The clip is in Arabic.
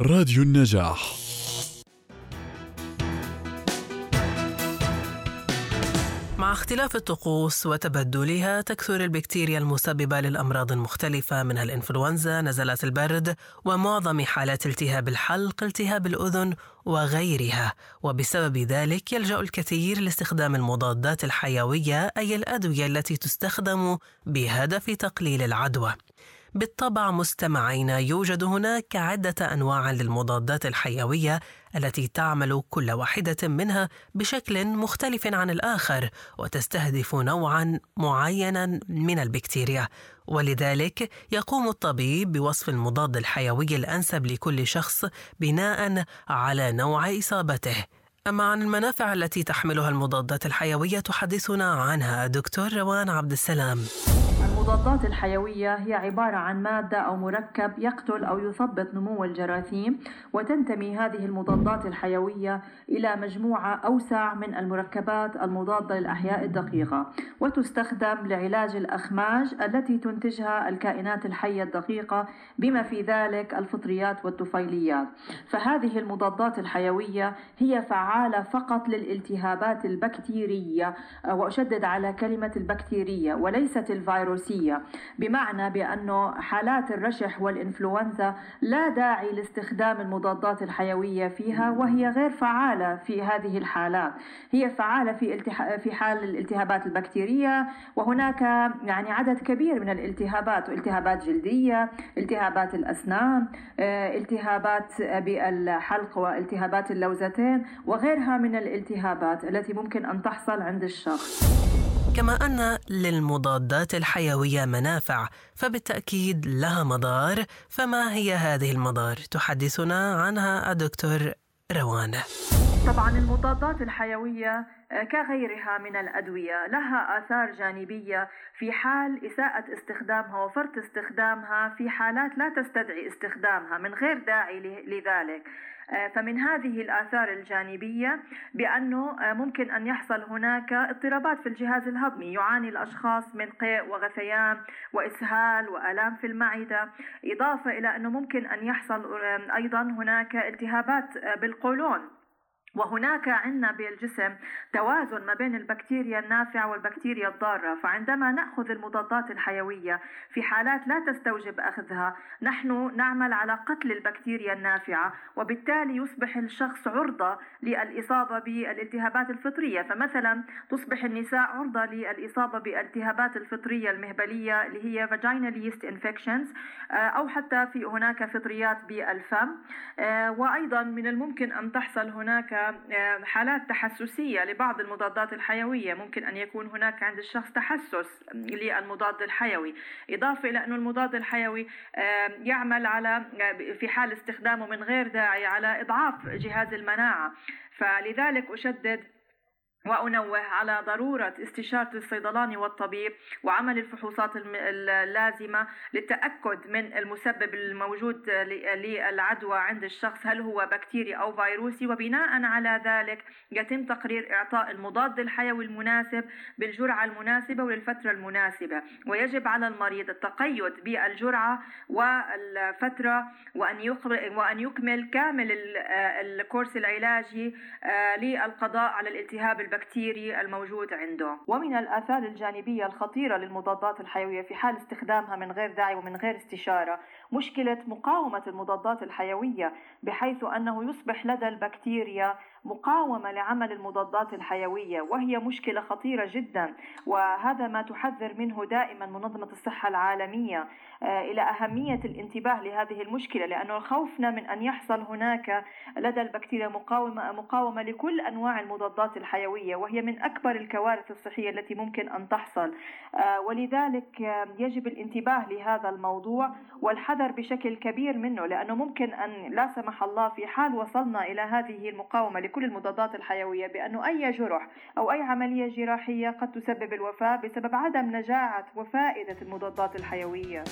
راديو النجاح مع اختلاف الطقوس وتبدلها تكثر البكتيريا المسببة للأمراض المختلفة منها الإنفلونزا، نزلات البرد، ومعظم حالات التهاب الحلق، التهاب الأذن وغيرها، وبسبب ذلك يلجأ الكثير لاستخدام المضادات الحيوية أي الأدوية التي تستخدم بهدف تقليل العدوى. بالطبع مستمعينا يوجد هناك عدة أنواع للمضادات الحيوية التي تعمل كل واحدة منها بشكل مختلف عن الآخر وتستهدف نوعا معينا من البكتيريا. ولذلك يقوم الطبيب بوصف المضاد الحيوي الأنسب لكل شخص بناء على نوع إصابته. أما عن المنافع التي تحملها المضادات الحيوية تحدثنا عنها. دكتور روان عبد السلام. المضادات الحيوية هي عبارة عن مادة أو مركب يقتل أو يثبط نمو الجراثيم وتنتمي هذه المضادات الحيوية إلى مجموعة أوسع من المركبات المضادة للأحياء الدقيقة وتستخدم لعلاج الأخماج التي تنتجها الكائنات الحية الدقيقة بما في ذلك الفطريات والطفيليات فهذه المضادات الحيوية هي فعالة فقط للالتهابات البكتيرية وأشدد على كلمة البكتيرية وليست الفيروسية بمعنى بأنه حالات الرشح والإنفلونزا لا داعي لاستخدام المضادات الحيوية فيها وهي غير فعالة في هذه الحالات. هي فعالة في التح... في حال الالتهابات البكتيرية وهناك يعني عدد كبير من الالتهابات التهابات جلدية التهابات الأسنان آه، التهابات بالحلق والتهابات اللوزتين وغيرها. من الالتهابات التي ممكن أن تحصل عند الشخص. كما أن للمضادات الحيوية منافع فبالتأكيد لها مضار. فما هي هذه المضار؟ تحدثنا عنها الدكتور روان. طبعا المضادات الحيوية آه، كغيرها من الأدوية. لها آثار جانبية في حال إساءة استخدامها وفرط استخدامها في حالات لا تستدعي استخدامها من غير داعي لذلك. آه، فمن هذه الآثار الجانبية بأنه آه، ممكن أن يحصل هناك اضطرابات في الجهاز الهضمي يعاني الأشخاص من قيء وغثيان وإسهال وآلام في المعدة. إضافة إلى أنه ممكن أن يحصل أيضا هناك التهابات بالقولون. وهناك عندنا بالجسم توازن ما بين البكتيريا النافعة والبكتيريا الضارة. فعندما نأخذ المضادات الحيوية في حالات لا تستوجب أخذها نحن نعمل على قتل البكتيريا النافعة وبالتالي يصبح الشخص عرضة للإصابة بالالتهابات الفطرية. فمثلا تصبح النساء عرضة للإصابة بالالتهابات الفطرية المهبلية اللي هي vaginal yeast infections آه، أو حتى في هناك فطريات بالفم آه، وأيضا من الممكن أن تحصل هناك حالات تحسسية لبعض المضادات الحيوية. ممكن أن يكون هناك عند الشخص تحسس للمضاد الحيوي. إضافة إلى أن المضاد الحيوي يعمل على في حال استخدامه من غير داعي على إضعاف جهاز المناعة. فلذلك أشدد وأنوه على ضرورة استشارة الصيدلاني والطبيب وعمل الفحوصات اللازمة للتأكد من المسبب الموجود للعدوى عند الشخص هل هو بكتيري أو فيروسي؟ وبناء على ذلك يتم تقرير إعطاء المضاد الحيوي المناسب بالجرعة المناسبة وللفترة المناسبة. ويجب على المريض التقيد بالجرعة والفترة وأن وأن يكمل كامل الكورس العلاجي آه، للقضاء على الالتهاب البكتيري الموجود عنده. ومن الآثار الجانبية الخطيرة للمضادات الحيوية في حال استخدامها من غير داعي ومن غير استشارة مشكلة مقاومة المضادات الحيوية بحيث أنه يصبح لدى البكتيريا مقاومة لعمل المضادات الحيوية وهي مشكلة خطيرة جدا وهذا ما تحذر منه دائما منظمة الصحة العالمية. آه، إلى أهمية الانتباه لهذه المشكلة لأنه خوفنا من أن يحصل هناك لدى البكتيريا مقاومة مقاومة لكل أنواع المضادات الحيوية وهي من أكبر الكوارث الصحية التي ممكن أن تحصل. آه، ولذلك آه، يجب الانتباه لهذا الموضوع والحذر بشكل كبير منه لأنه ممكن أن لا سمح الله في حال وصلنا إلى هذه المقاومة لكل المضادات الحيوية بأنه أي جرح أو أي عملية جراحية قد تسبب الوفاة بسبب عدم نجاعة وفائدة المضادات الحيوية.